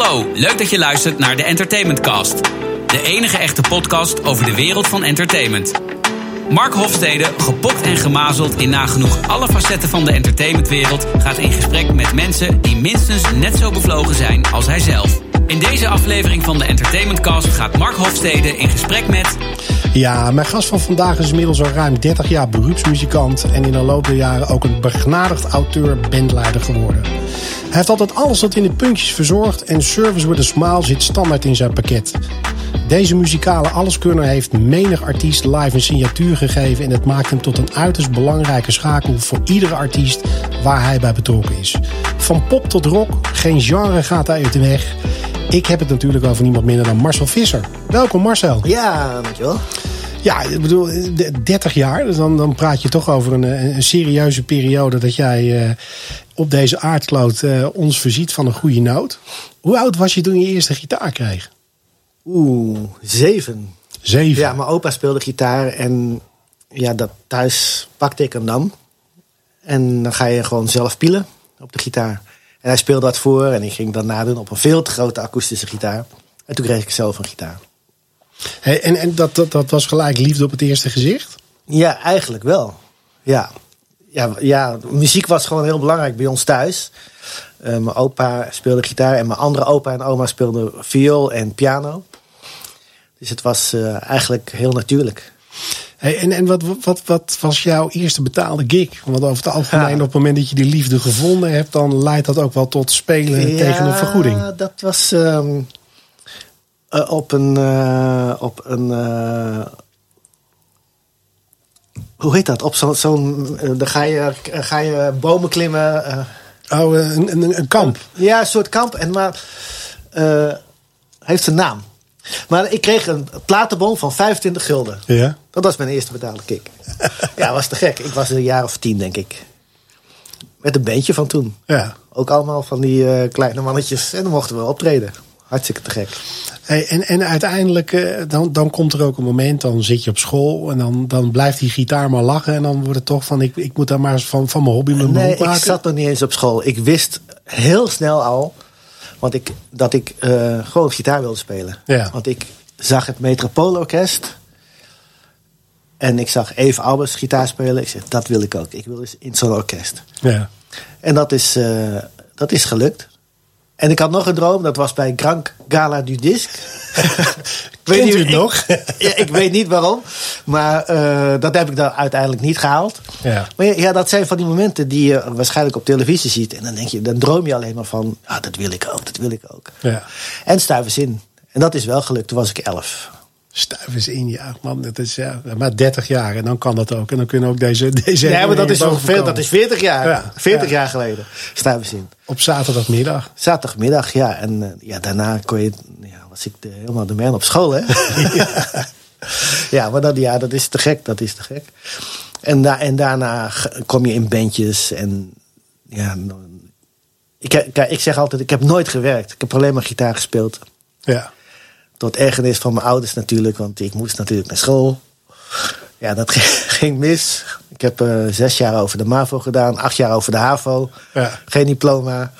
hallo, leuk dat je luistert naar de Entertainment Cast. De enige echte podcast over de wereld van entertainment. Mark Hofstede, gepokt en gemazeld in nagenoeg alle facetten van de entertainmentwereld, gaat in gesprek met mensen die minstens net zo bevlogen zijn als hij zelf. In deze aflevering van de Entertainment Cast gaat Mark Hofstede in gesprek met. Ja, mijn gast van vandaag is inmiddels al ruim 30 jaar beroepsmuzikant en in de loop der jaren ook een begnadigd auteur-bandleider geworden. Hij heeft altijd alles wat in de puntjes verzorgd en Service with a Smile zit standaard in zijn pakket. Deze muzikale alleskunner heeft menig artiest live een signatuur gegeven en het maakt hem tot een uiterst belangrijke schakel voor iedere artiest waar hij bij betrokken is. Van pop tot rock, geen genre gaat hij uit de weg. Ik heb het natuurlijk over niemand minder dan Marcel Visser. Welkom Marcel. Ja, dankjewel. Ja, ik bedoel, 30 jaar, dus dan, dan praat je toch over een, een serieuze periode dat jij uh, op deze aardkloot uh, ons voorziet van een goede noot. Hoe oud was je toen je eerste gitaar kreeg? Oeh, zeven. Zeven? Ja, mijn opa speelde gitaar en ja, dat, thuis pakte ik hem dan. En dan ga je gewoon zelf pielen op de gitaar. En hij speelde dat voor en ik ging dan nadoen op een veel te grote akoestische gitaar. En toen kreeg ik zelf een gitaar. Hey, en en dat, dat, dat was gelijk liefde op het eerste gezicht? Ja, eigenlijk wel. Ja. Ja, ja, muziek was gewoon heel belangrijk bij ons thuis. Uh, mijn opa speelde gitaar en mijn andere opa en oma speelden viool en piano. Dus het was uh, eigenlijk heel natuurlijk. Hey, en en wat, wat, wat was jouw eerste betaalde gig? Want over het algemeen, ja. op het moment dat je die liefde gevonden hebt, dan leidt dat ook wel tot spelen ja, tegen een vergoeding. Dat was um, uh, op een. Uh, op een hoe heet dat? Op zo'n. Zo dan ga je, ga je bomen klimmen. oh, een, een, een, kamp. Ja, een soort kamp. En maar. heeft een naam. Maar ik kreeg een platenbon van 25 gulden. Ja. Dat was mijn eerste betaalde kick. ja, was te gek. Ik was een jaar of tien, denk ik. Met een bandje van toen. Ja. Ook allemaal van die kleine mannetjes. En dan mochten we optreden. Hartstikke te gek. Hey, en, en uiteindelijk, uh, dan, dan komt er ook een moment, dan zit je op school en dan, dan blijft die gitaar maar lachen. En dan wordt het toch van, ik, ik moet daar maar eens van, van mijn hobby mijn nee, maken. ik zat nog niet eens op school. Ik wist heel snel al want ik, dat ik uh, gewoon gitaar wilde spelen. Ja. Want ik zag het Metropoolorkest. En ik zag Eve Albers gitaar spelen. Ik zeg, dat wil ik ook. Ik wil eens in zo'n orkest. Ja. En dat is, uh, dat is gelukt. En ik had nog een droom. Dat was bij Grand Gala du Disc. Weet u het nog? ja, ik weet niet waarom. Maar uh, dat heb ik dan uiteindelijk niet gehaald. Ja. Maar ja, dat zijn van die momenten die je waarschijnlijk op televisie ziet. En dan denk je, dan droom je alleen maar van, ah, dat wil ik ook, dat wil ik ook. Ja. En stuivers in. En dat is wel gelukt. Toen was ik elf. Stuivers in, ja, man. Dat is ja, maar 30 jaar en dan kan dat ook. En dan kunnen ook deze. deze ja, maar dat is ongeveer, dat is 40 jaar. Ja, 40 ja. jaar geleden. Stuivers in. Op zaterdagmiddag. Zaterdagmiddag, ja. En uh, ja, daarna kon je, ja, was ik de, helemaal de man op school, hè? ja. ja, maar dat, ja, dat is te gek. Dat is te gek. En, da en daarna kom je in bandjes en ja. Ik, kijk, ik zeg altijd, ik heb nooit gewerkt. Ik heb alleen maar gitaar gespeeld. Ja. Tot ergernis van mijn ouders natuurlijk, want ik moest natuurlijk naar school. Ja, dat ging mis. Ik heb uh, zes jaar over de MAVO gedaan, acht jaar over de HAVO. Ja. Geen diploma.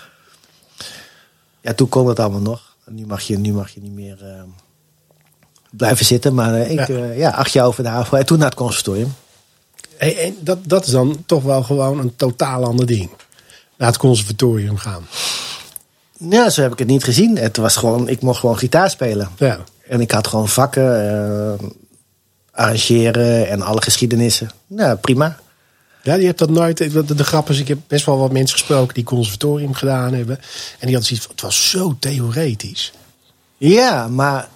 Ja, toen kon het allemaal nog. Nu mag je, nu mag je niet meer uh, blijven zitten. Maar uh, ik, ja. ja. acht jaar over de HAVO en toen naar het conservatorium. Hey, en dat, dat is dan toch wel gewoon een totaal ander ding. Naar het conservatorium gaan. Ja, zo heb ik het niet gezien. Het was gewoon, ik mocht gewoon gitaar spelen. Ja. En ik had gewoon vakken, uh, arrangeren en alle geschiedenissen. Ja, prima. Ja, je hebt dat nooit. De, de grap is, ik heb best wel wat mensen gesproken die conservatorium gedaan hebben. En die hadden zoiets van, het was zo theoretisch. Ja, maar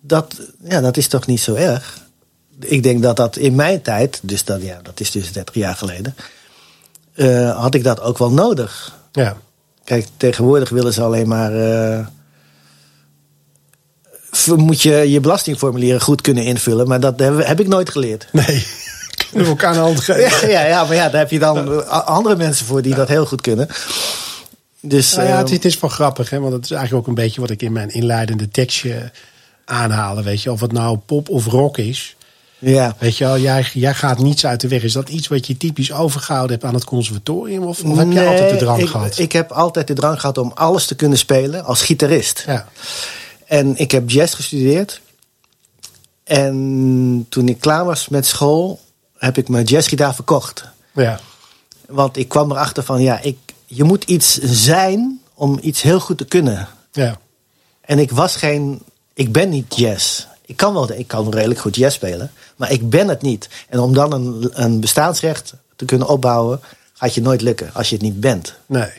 dat, ja, dat is toch niet zo erg? Ik denk dat dat in mijn tijd, dus dat, ja, dat is dus 30 jaar geleden, uh, had ik dat ook wel nodig. Ja. Kijk, tegenwoordig willen ze alleen maar. Uh, moet je je belastingformulieren goed kunnen invullen, maar dat heb, heb ik nooit geleerd. Nee, kunnen we elkaar een hand geven. Ja, ja, ja, maar ja, daar heb je dan andere mensen voor die ja. dat heel goed kunnen. Dus, nou ja, het, het, is wel grappig, hè, want het is eigenlijk ook een beetje wat ik in mijn inleidende tekstje aanhalen. Weet je, of het nou pop of rock is. Ja. Weet je wel, jij, jij gaat niets uit de weg. Is dat iets wat je typisch overgehouden hebt aan het conservatorium? Of, of heb je altijd de drang ik, gehad? Ik heb altijd de drang gehad om alles te kunnen spelen als gitarist. ja. En ik heb jazz gestudeerd. En toen ik klaar was met school, heb ik mijn jazzgitaar verkocht. Ja. Want ik kwam erachter van, ja, ik, je moet iets zijn om iets heel goed te kunnen. Ja. En ik was geen, ik ben niet jazz. Ik kan wel, ik kan redelijk goed jazz spelen, maar ik ben het niet. En om dan een, een bestaansrecht te kunnen opbouwen, gaat je nooit lukken als je het niet bent. Nee.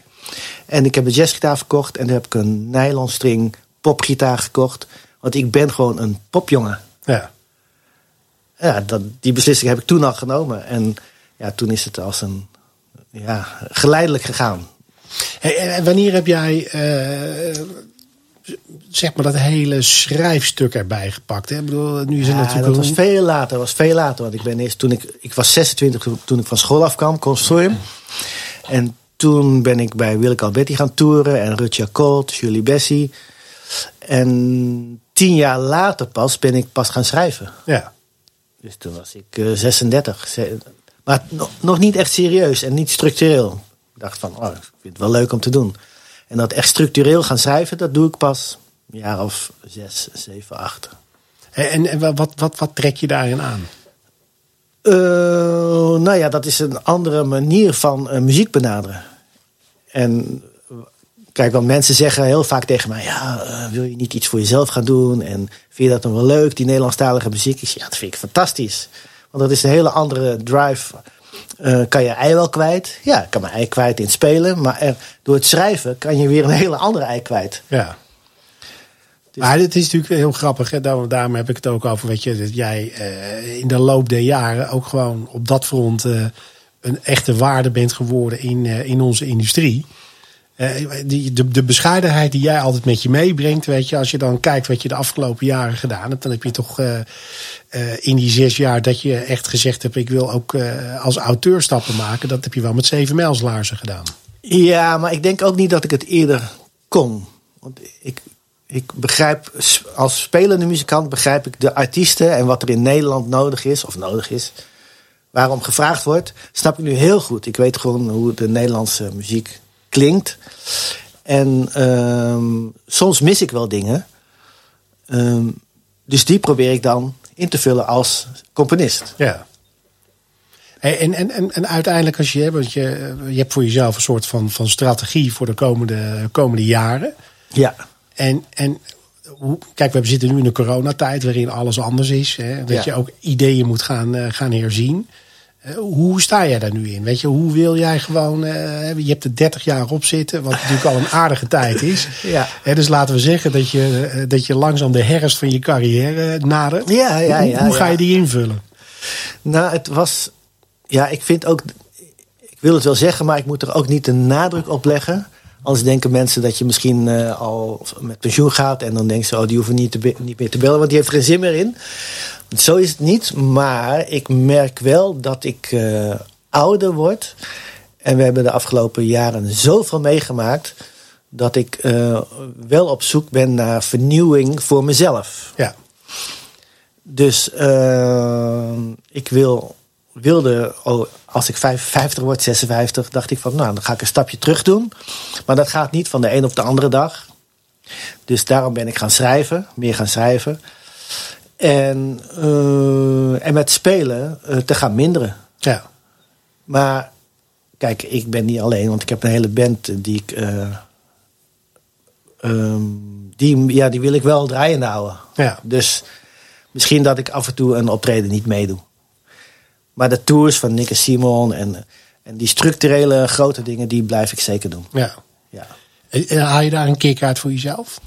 En ik heb een jazzgitaar verkocht en toen heb ik een nylonstring popgitaar gekocht. Want ik ben gewoon een popjongen. Ja. Ja, dat, die beslissing heb ik toen al genomen. En ja, toen is het als een ja, geleidelijk gegaan. Hey, en en wanneer heb jij eh, zeg maar dat hele schrijfstuk erbij gepakt? Hè? Ik bedoel, nu is het Ja, natuurlijk dat was veel later. was veel later. Want ik ben eerst toen ik, ik was 26 toen ik van school afkwam, conservatorium. En toen ben ik bij Willeke Alberti gaan toeren. En Rutja Colt, Julie Bessie. En tien jaar later pas ben ik pas gaan schrijven. Ja. Dus toen was ik eh, 36. Ze- Maar nog, nog niet echt serieus en niet structureel. Ik dacht van, oh, ik vind het wel leuk om te doen. En dat echt structureel gaan schrijven, dat doe ik pas een jaar of zes, zeven, acht. En, en, wat, wat, wat trek je daarin aan? Eh, nou ja, dat is een andere manier van eh, muziek benaderen. En kijk, want mensen zeggen heel vaak tegen mij: ja, eh, wil je niet iets voor jezelf gaan doen? En vind je dat dan wel leuk, die Nederlandstalige muziek? Ik zeg, ja, dat vind ik fantastisch. Want dat is een hele andere drive. Eh, kan je ei wel kwijt? Ja, ik kan mijn ei kwijt in het spelen. Maar er, door het schrijven kan je weer een hele andere ei kwijt. Ja. Maar het is natuurlijk heel grappig. Hè? Daarom, daarom heb ik het ook over. Weet je, dat jij eh, in de loop der jaren ook gewoon op dat front eh, een echte waarde bent geworden in, in onze industrie. Eh, die, de, de bescheidenheid die jij altijd met je meebrengt, weet je, als je dan kijkt wat je de afgelopen jaren gedaan hebt, dan heb je toch eh, eh, in die zes jaar dat je echt gezegd hebt: ik wil ook als auteur stappen maken. Dat heb je wel met zeven mijlslaarzen gedaan. Ja, maar ik denk ook niet dat ik het eerder kon. Want ik, ik begrijp, als spelende muzikant begrijp ik de artiesten en wat er in Nederland nodig is, of nodig is, waarom gevraagd wordt, snap ik nu heel goed. Ik weet gewoon hoe de Nederlandse muziek klinkt. En ehm, soms mis ik wel dingen. Ehm, dus die probeer ik dan in te vullen als componist. Ja. En, en, en, en uiteindelijk, als je, want je, je hebt voor jezelf een soort van, van strategie voor de komende, komende jaren. Ja. En, en kijk, we zitten nu in de coronatijd waarin alles anders is. Hè, dat Ja. je ook ideeën moet gaan, eh, gaan herzien. Eh, hoe sta jij daar nu in? Weet je, hoe wil jij gewoon. eh, je hebt er 30 jaar op zitten, wat natuurlijk al een aardige tijd is. Ja. Hè, dus laten we zeggen dat je, eh, dat je langzaam de herfst van je carrière nadert. Ja, ja, hoe ja, hoe ga je die invullen? Nou, het was. Ja, ik vind ook. Ik wil het wel zeggen, maar ik moet er ook niet de nadruk op leggen. Anders denken mensen dat je misschien eh, al met pensioen gaat. En dan denken ze, oh, die hoeven niet, te niet meer te bellen, want die heeft er geen zin meer in. Zo is het niet. Maar ik merk wel dat ik eh, ouder word. En we hebben de afgelopen jaren zoveel meegemaakt. Dat ik eh, wel op zoek ben naar vernieuwing voor mezelf. Ja. Dus eh, ik wil, wilde, oh, als ik 55 word, 56, dacht ik van, nou, dan ga ik een stapje terug doen. Maar dat gaat niet van de een op de andere dag. Dus daarom ben ik gaan schrijven, meer gaan schrijven. En, eh, en met spelen eh, te gaan minderen. Ja. Maar kijk, ik ben niet alleen, want ik heb een hele band die ik. eh, ehm, die, ja, die wil ik wel draaiende houden. Ja. Dus misschien dat ik af en toe een optreden niet meedoe. Maar de tours van Nick en Simon en, en die structurele grote dingen, die blijf ik zeker doen. ja. Ja. En, en haal je daar een kick uit voor jezelf?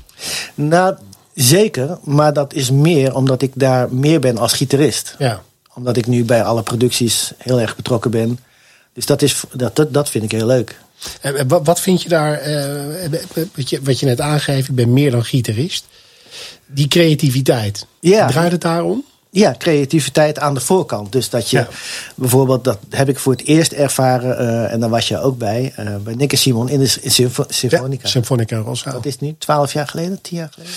Nou, zeker, maar dat is meer omdat ik daar meer ben als gitarist. Ja. Omdat ik nu bij alle producties heel erg betrokken ben. Dus dat, is, dat, dat, dat vind ik heel leuk. En en wat, wat vind je daar, eh, wat, je, wat je net aangeeft, ik ben meer dan gitarist. Die creativiteit, Ja. draait het daarom? Ja, creativiteit aan de voorkant. Dus dat je Ja. bijvoorbeeld, dat heb ik voor het eerst ervaren, eh, en daar was je ook bij, eh, bij Nick en Simon in de in Symfo- Symfonica. Symfonica Rosso. Dat is nu twaalf jaar geleden, tien jaar geleden.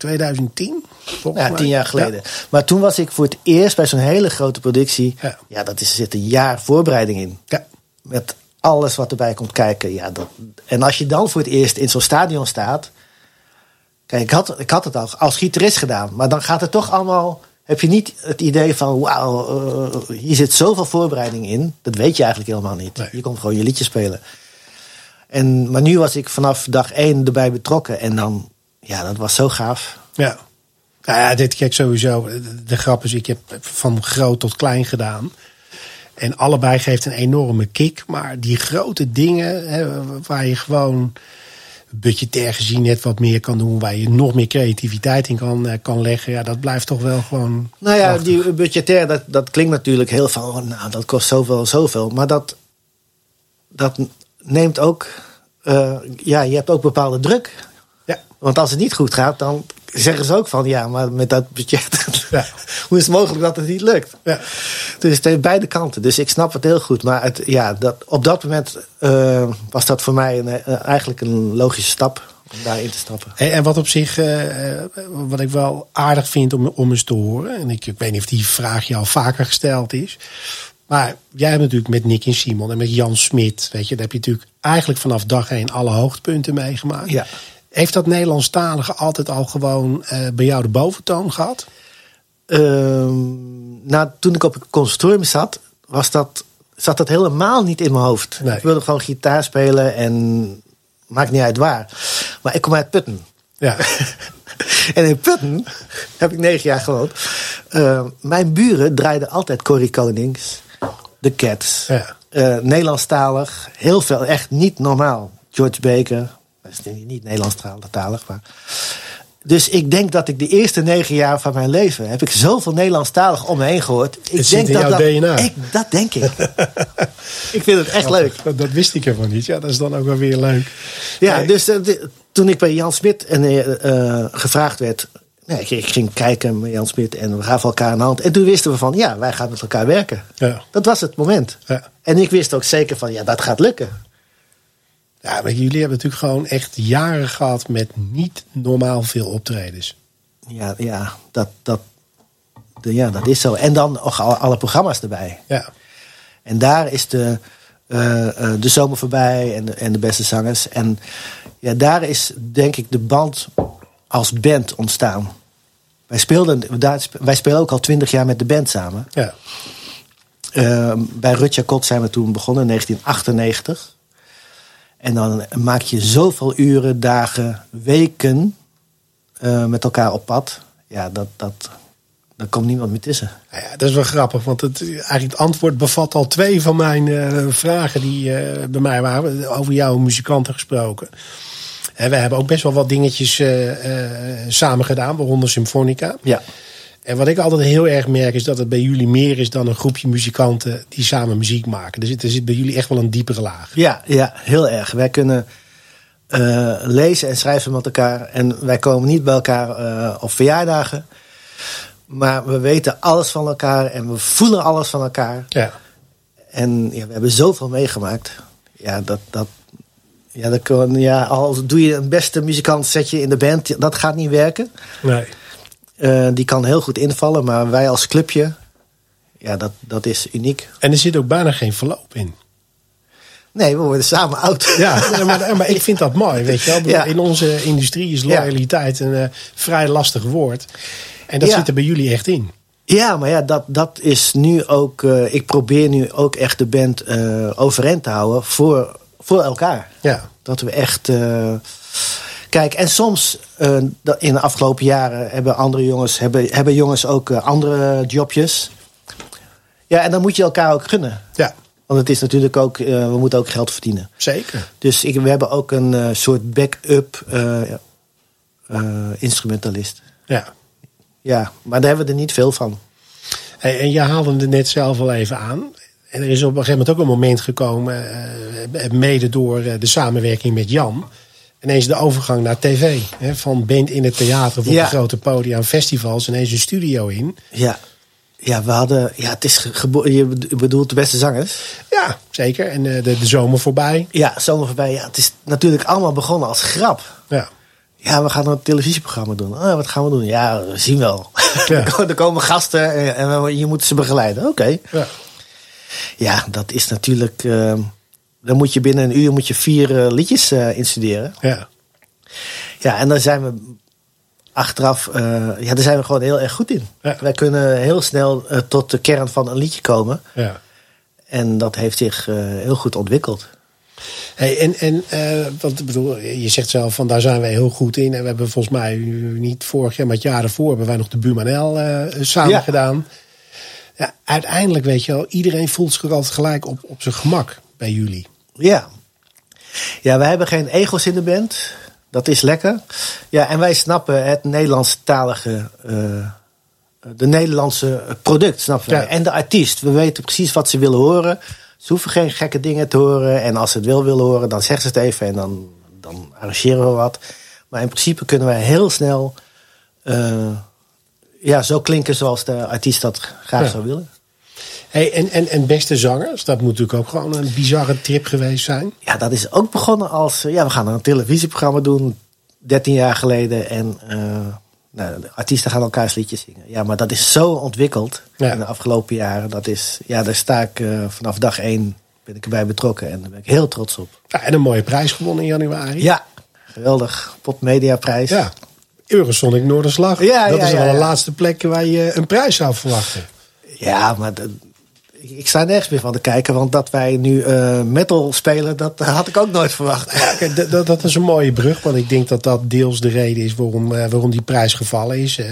2010? volgens Ja, mij. tien jaar geleden. Maar toen was ik voor het eerst bij zo'n hele grote productie. Ja. Ja, dat is, er zit een jaar voorbereiding in. Ja. Met alles wat erbij komt kijken. Ja, dat, en als je dan voor het eerst in zo'n stadion staat. Kijk, ik had, ik had het al als gitarist gedaan. Maar dan gaat het toch allemaal. Heb je niet het idee van, wauw, eh, hier zit zoveel voorbereiding in. Dat weet je eigenlijk helemaal niet. Nee. Je komt gewoon je liedje spelen. En, maar nu was ik vanaf dag één erbij betrokken. En dan, ja, dat was zo gaaf. Ja. Nou ja, dit kijk sowieso. de- De grap is, ik heb van groot tot klein gedaan. En allebei geeft een enorme kick. Maar die grote dingen, hè, waar je gewoon budgetair gezien net wat meer kan doen. Waar je nog meer creativiteit in kan, eh, kan leggen. Ja, dat blijft toch wel gewoon. Nou ja, prachtig. die budgetair, dat, dat klinkt natuurlijk heel van, oh, nou, dat kost zoveel, zoveel. Maar dat, dat neemt ook, eh, ja, je hebt ook bepaalde druk. Want als het niet goed gaat, dan zeggen ze ook van, ja, maar met dat budget, Ja. hoe is het mogelijk dat het niet lukt? Ja. Dus het heeft beide kanten. Dus ik snap het heel goed. Maar het, ja, dat, op dat moment eh, was dat voor mij een, eh, eigenlijk een logische stap om daarin te stappen. Hey, en wat op zich, eh, wat ik wel aardig vind om, om eens te horen. En ik, ik weet niet of die vraag jou vaker gesteld is. Maar jij hebt natuurlijk met Nick en Simon en met Jan Smit. Weet je, daar heb je natuurlijk eigenlijk vanaf dag één alle hoogtepunten meegemaakt. Ja. Heeft dat Nederlandstalige altijd al gewoon eh, bij jou de boventoon gehad? Ehm, nou, toen ik op het conservatorium zat, was dat, zat dat helemaal niet in mijn hoofd. Nee. Ik wilde gewoon gitaar spelen en maakt niet uit waar. Maar ik kom uit Putten. Ja. en in Putten heb ik negen jaar gewoond. Ehm, mijn buren draaiden altijd Corrie Konings, The Cats. Ja. Eh, Nederlandstalig, heel veel, echt niet normaal. George Baker, dat is niet Nederlandstalig, maar... Dus ik denk dat ik de eerste negen jaar van mijn leven... heb ik zoveel Nederlandstalig om me heen gehoord. Ik Het denk dat jouw dat, DNA. Ik, dat denk ik. ik vind het echt leuk. Dat, dat wist ik ervan niet. Ja, dat is dan ook wel weer leuk. Ja, Nee. dus eh, toen ik bij Jan Smit en, eh, eh, gevraagd werd... Nee, ik, ik ging kijken met Jan Smit en we gaven elkaar een hand. En toen wisten we van, ja, wij gaan met elkaar werken. Ja. Dat was het moment. Ja. En ik wist ook zeker van, ja, dat gaat lukken. Ja, maar jullie hebben natuurlijk gewoon echt jaren gehad met niet normaal veel optredens. Ja, ja, dat, dat, de- ja, dat is zo. En dan alle, programma's erbij. Ja. En daar is de, eh, eh, de zomer voorbij en de, en de beste zangers. En ja, daar is denk ik de band als band ontstaan. Wij, speelden, daar, wij spelen ook al twintig jaar met de band samen. Ja. Eh, bij Rutja Kot zijn we toen begonnen in 1998. En dan maak je zoveel uren, dagen, weken eh, met elkaar op pad. Ja, dat, dat, daar komt niemand meer tussen. Nou ja, dat is wel grappig, want het, eigenlijk het antwoord bevat al twee van mijn eh, vragen die eh, bij mij waren. Over jouw muzikanten gesproken. En we hebben ook best wel wat dingetjes samen gedaan, waaronder Symfonica. Ja, En wat ik altijd heel erg merk is dat het bij jullie meer is dan een groepje muzikanten die samen muziek maken. Er zit, er zit bij jullie echt wel een diepere laag. ja, ja heel erg. Wij kunnen eh, lezen en schrijven met elkaar. En wij komen niet bij elkaar eh, op verjaardagen. Maar we weten alles van elkaar en we voelen alles van elkaar. Ja. En ja, we hebben zoveel meegemaakt. Ja, dat, dat, ja, dat kan, ja, al doe je een beste muzikant, zet je in de band, dat gaat niet werken. Nee. Eh, die kan heel goed invallen, maar wij als clubje, ja, dat, dat is uniek. En er zit ook bijna geen verloop in. Nee, we worden samen oud. Ja, maar, maar ik vind dat mooi, weet je wel. Ja. In onze industrie is loyaliteit een eh, vrij lastig woord. En dat Ja. zit er bij jullie echt in. Ja, maar ja, dat, dat is nu ook. eh, ik probeer nu ook echt de band overeind te houden voor, voor elkaar. Ja. Dat we echt. Kijk, en soms eh, in de afgelopen jaren hebben andere jongens, hebben, hebben jongens ook eh, andere jobjes. Ja, en dan moet je elkaar ook gunnen. Ja, Want het is natuurlijk ook, eh, we moeten ook geld verdienen. zeker. Dus ik, we hebben ook een soort backup instrumentalist. Ja. Ja, maar daar hebben we er niet veel van. Hey, en je haalde het net zelf al even aan. En er is op een gegeven moment ook een moment gekomen, mede door de samenwerking met Jan. Ineens de overgang naar tv. Hè, van band in het theater of op Ja. de grote podia en festivals. Ineens een studio in. Ja, ja we hadden. Ja, het is je bed- bedoelt de beste zangers. Ja, zeker. En eh, de, de zomer voorbij. Ja, zomer voorbij. Ja, het is natuurlijk allemaal begonnen als grap. Ja. Ja, we gaan een televisieprogramma doen. Oh, wat gaan we doen? Ja, we zien wel. Ja. er komen gasten en, je moet ze begeleiden. Oké. Ja. Ja, dat is natuurlijk... eh, dan moet je binnen een uur moet je vier eh, liedjes eh, instuderen. Ja. Ja, en daar zijn we achteraf... eh, ja, daar zijn we gewoon heel erg goed in. Ja. Wij kunnen heel snel tot de kern van een liedje komen. ja. En dat heeft zich heel goed ontwikkeld. Hey, en en want bedoel, je zegt zelf van daar zijn wij heel goed in. En we hebben volgens mij niet vorig jaar, maar het jaar ervoor hebben wij nog de Bumanel samen Ja. gedaan. Ja, uiteindelijk weet je wel, iedereen voelt zich altijd gelijk op, op zijn gemak bij jullie. Ja. Ja, wij hebben geen ego's in de band. Dat is lekker. Ja, en wij snappen het Nederlandstalige, eh de Nederlandse product, snappen wij. Ja. En de artiest. We weten precies wat ze willen horen. Ze hoeven geen gekke dingen te horen. En als ze het wel willen horen, dan zeggen ze het even en dan, dan arrangeren we wat. Maar in principe kunnen wij heel snel eh, ja, zo klinken zoals de artiest dat graag Ja. zou willen. Hey, en, en, en beste zangers, dat moet natuurlijk ook gewoon een bizarre trip geweest zijn. Ja, dat is ook begonnen als... eh, Ja, we gaan een televisieprogramma doen, 13 jaar geleden. En eh, nou, de artiesten gaan elkaars liedjes zingen. Ja, maar dat is zo ontwikkeld Ja. in de afgelopen jaren. Dat is, ja, daar sta ik eh, vanaf dag één ben ik erbij betrokken. En daar ben ik heel trots op. Ja, en een mooie prijs gewonnen in januari. Ja, geweldig. Popmediaprijs. Ja. Eurosonic Noorderslag. Ja, dat ja, is wel de laatste plek waar je een prijs zou verwachten. Ja, maar dat- ik sta nergens meer van te kijken. Want dat wij nu eh, metal spelen, dat had ik ook nooit verwacht. Dat- dat, is een mooie brug, want ik denk dat dat deels de reden is waarom, eh, waarom die prijs gevallen is. Eh,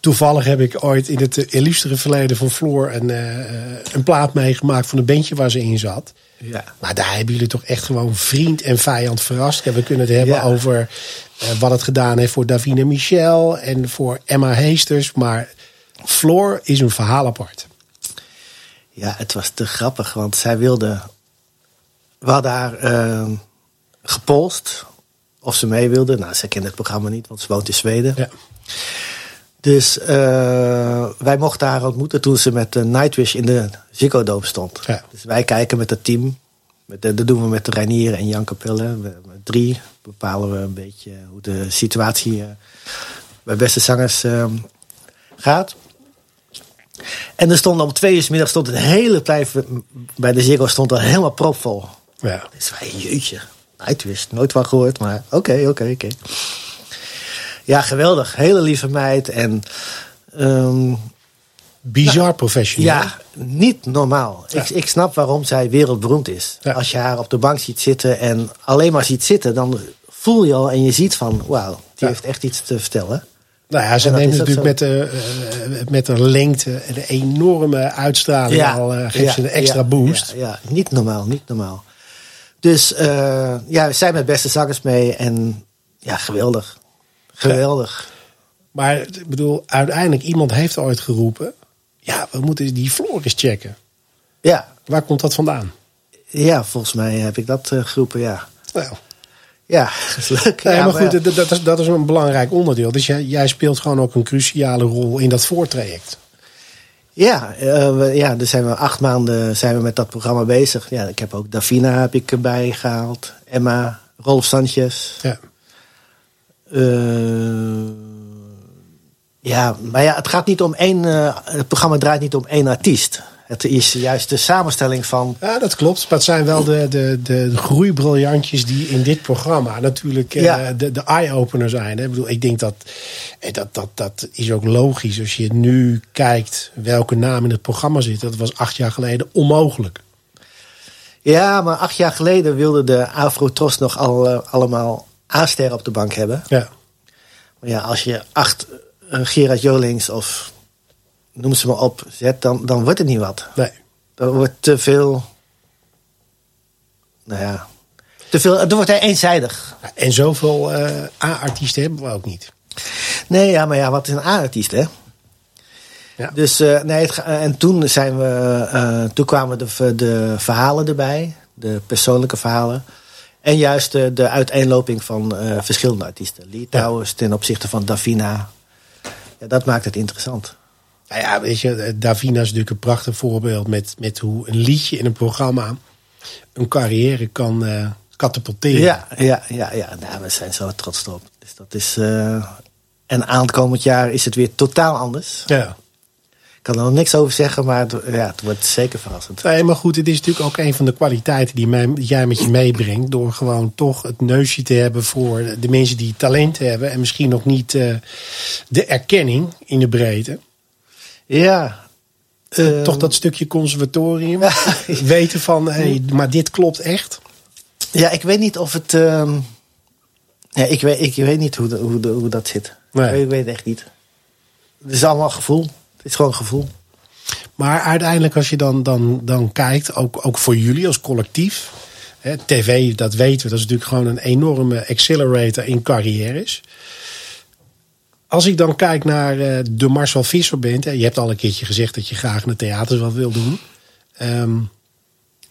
toevallig heb ik ooit in het illustere verleden van Floor een, een plaat meegemaakt van een bandje waar ze in zat. Ja. Maar daar hebben jullie toch echt gewoon vriend en vijand verrast. We kunnen het hebben Ja. over wat het gedaan heeft voor Davina Michel en voor Emma Heesters. Maar Floor is een verhaal apart. Ja, het was te grappig, want zij wilde. We hadden haar eh, gepolst of ze mee wilde. Nou, zij kende het programma niet, want ze woont in Zweden. Ja. Dus eh, wij mochten haar ontmoeten toen ze met de Nightwish in de Ziggo Dome stond. Ja. Dus wij kijken met het team. Met de, dat doen we met de Reinier en Jan Capelle. We- Met drie bepalen we een beetje hoe de situatie eh, bij beste zangers eh, gaat. En er stond om twee uur 's middag stond het hele plein bij de Ziggo stond er helemaal propvol. Ja. Dus wij, jeetje, Nightwish, nooit van gehoord, maar oké, oké, oké. Ja, geweldig. Hele lieve meid. En ehm, Bizar professioneel. ja, niet normaal. Ja. Ik, ik snap waarom zij wereldberoemd is. Ja. Als je haar op de bank ziet zitten en alleen maar ziet zitten, dan voel je al en je ziet van, wauw, die Ja. heeft echt iets te vertellen. Nou ja, ze neemt natuurlijk met de, eh, met de lengte en de enorme uitstraling al, eh, geeft ze een extra ja, boost. Ja, niet normaal, niet normaal. Dus eh, ja, we zijn met beste zangers mee en ja, geweldig. Geweldig. Maar ik bedoel, uiteindelijk iemand heeft ooit geroepen. Ja, we moeten die Floor eens checken. Ja, Waar komt dat vandaan? ja, volgens mij heb ik dat geroepen, ja. Nou, Ja, leuk. nee, Ja, maar goed, ja. dat, is, dat is een belangrijk onderdeel. Dus jij, jij speelt gewoon ook een cruciale rol in dat voortraject. Ja, eh, we, ja, dus zijn we acht maanden zijn we met dat programma bezig. Ja, ik heb ook Davina heb ik erbij gehaald. Emma, Rolf Sanchez. Ja. Eh, ja, maar ja, het gaat niet om één. eh, het programma draait niet om één artiest. Het is juist de samenstelling van. ja, dat klopt. Maar het zijn wel de, de, de groeibriljantjes die in dit programma natuurlijk eh, Ja. de, de eye-opener zijn. Hè. Ik bedoel, ik denk dat, eh, dat, dat dat is ook logisch. Als je nu kijkt welke naam in het programma zit. Dat was acht jaar geleden onmogelijk. Ja, maar acht jaar geleden wilde de Afro-Tros nog al, eh, allemaal A-sterren op de bank hebben. Ja. Maar ja, als je acht Gerard Jolings of noem ze maar op zet, dan, dan wordt het niet wat. Nee. Er wordt te veel. Nou ja. Te veel. Er wordt hij eenzijdig. En zoveel eh, A-artiesten hebben we ook niet. Nee, ja, maar ja, wat is een A-artiest, hè? Ja. Dus eh, nee, het, ga- en toen zijn we. eh, toen kwamen de, de verhalen erbij, de persoonlijke verhalen. En juist de, de uiteenloping van eh, verschillende artiesten. Lee Towers ten opzichte van Davina. Ja, dat maakt het interessant. Nou ja, weet je, eh, Davina is natuurlijk een prachtig voorbeeld met, met hoe een liedje in een programma een carrière kan, katapulteren. Ja, ja, ja, ja. Nou, we zijn zo trots op. Dus dat is. Uh, en aankomend jaar is het weer totaal anders. Ja. Ik kan er nog niks over zeggen, maar het, ja, het wordt zeker verrassend. Nee, maar goed, het is natuurlijk ook een van de kwaliteiten die, mij, jij met je meebrengt. Door gewoon toch het neusje te hebben voor de mensen die talent hebben. En misschien nog niet uh, de erkenning in de breedte. Ja. Uh, toch dat stukje conservatorium. weten van, hey, maar dit klopt echt. Ja, ik weet niet of het. Uh, ja, ik, weet, ik weet niet hoe, hoe, hoe dat zit. Nee. Ik weet het echt niet. Het is allemaal gevoel. Het is gewoon gevoel. Maar uiteindelijk, als je dan, dan, dan kijkt, ook, ook voor jullie als collectief. Hè, TV, dat weten we, dat is natuurlijk gewoon een enorme accelerator in carrières. Als ik dan kijk naar uh, de Marcel Visser bent, je hebt al een keertje gezegd dat je graag naar theaters wat wil doen. Um,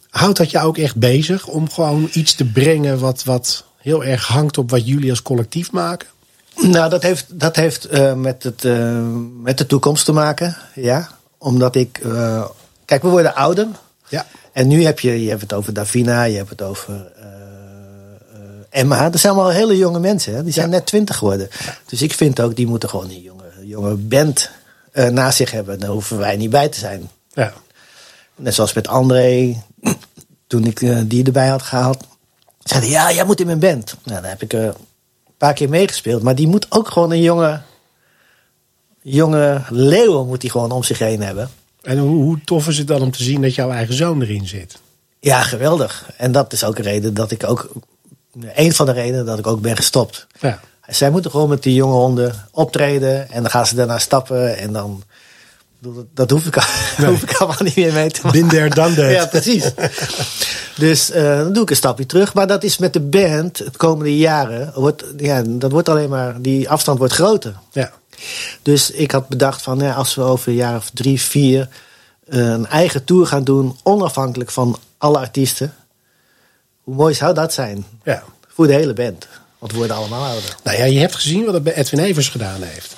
houdt dat je ook echt bezig om gewoon iets te brengen wat, wat heel erg hangt op wat jullie als collectief maken? Nou, dat heeft, dat heeft uh, met, het, uh, met de toekomst te maken. Ja. Omdat ik. Uh, kijk, we worden ouder. Ja. En nu heb je, je hebt het over Davina, je hebt het over Emma. Dat zijn allemaal hele jonge mensen. Hè? Die zijn ja. net twintig geworden. Dus ik vind ook, die moeten gewoon een jonge, jonge band naast zich hebben. Daar hoeven wij niet bij te zijn. Ja. Net zoals met André, toen ik die erbij had gehaald. Zeiden, ja, jij moet in mijn band. Nou, dan heb ik een paar keer meegespeeld. Maar die moet ook gewoon een jonge, jonge leeuw moet die gewoon om zich heen hebben. En hoe, hoe tof is het dan om te zien dat jouw eigen zoon erin zit? Ja, geweldig. En dat is ook een reden dat ik ook. Een van de redenen dat ik ook ben gestopt. Ja. Zij moeten gewoon met die jonge honden optreden. En dan gaan ze daarna stappen. En dan. Dat hoef ik, nee. hoef ik allemaal niet meer mee te maken. Binder dan dat. Ja, precies. Dus uh, dan doe ik een stapje terug. Maar dat is met de band het komende jaren. Wordt, ja, dat wordt alleen maar. Die afstand wordt groter. Ja. Dus ik had bedacht van ja, als we over een jaar of drie, vier. Uh, een eigen tour gaan doen. Onafhankelijk van alle artiesten. Hoe mooi zou dat zijn? Ja. Voor de hele band. Want we worden allemaal ouder. Nou ja, je hebt gezien wat het bij Edwin Evers gedaan heeft.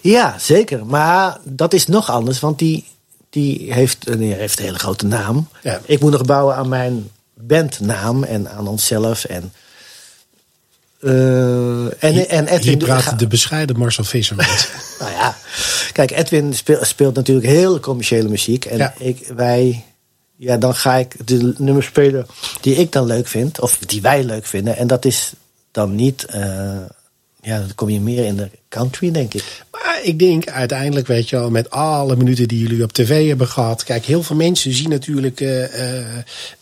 Ja, zeker. Maar dat is nog anders. Want die, die heeft, die heeft een hele grote naam. Ja. Ik moet nog bouwen aan mijn bandnaam en aan onszelf. En, uh, en, en Edwin. Hier praat de bescheiden Marcel Visser met. nou ja, kijk, Edwin speelt, speelt natuurlijk heel commerciële muziek. En ja. ik, wij, ja, dan ga ik de nummers spelen die ik dan leuk vind. Of die wij leuk vinden. En dat is dan niet. Uh, ja, dan kom je meer in de country, denk ik. Maar ik denk uiteindelijk, weet je wel, met alle minuten die jullie op tv hebben gehad. Kijk, heel veel mensen zien natuurlijk uh, uh,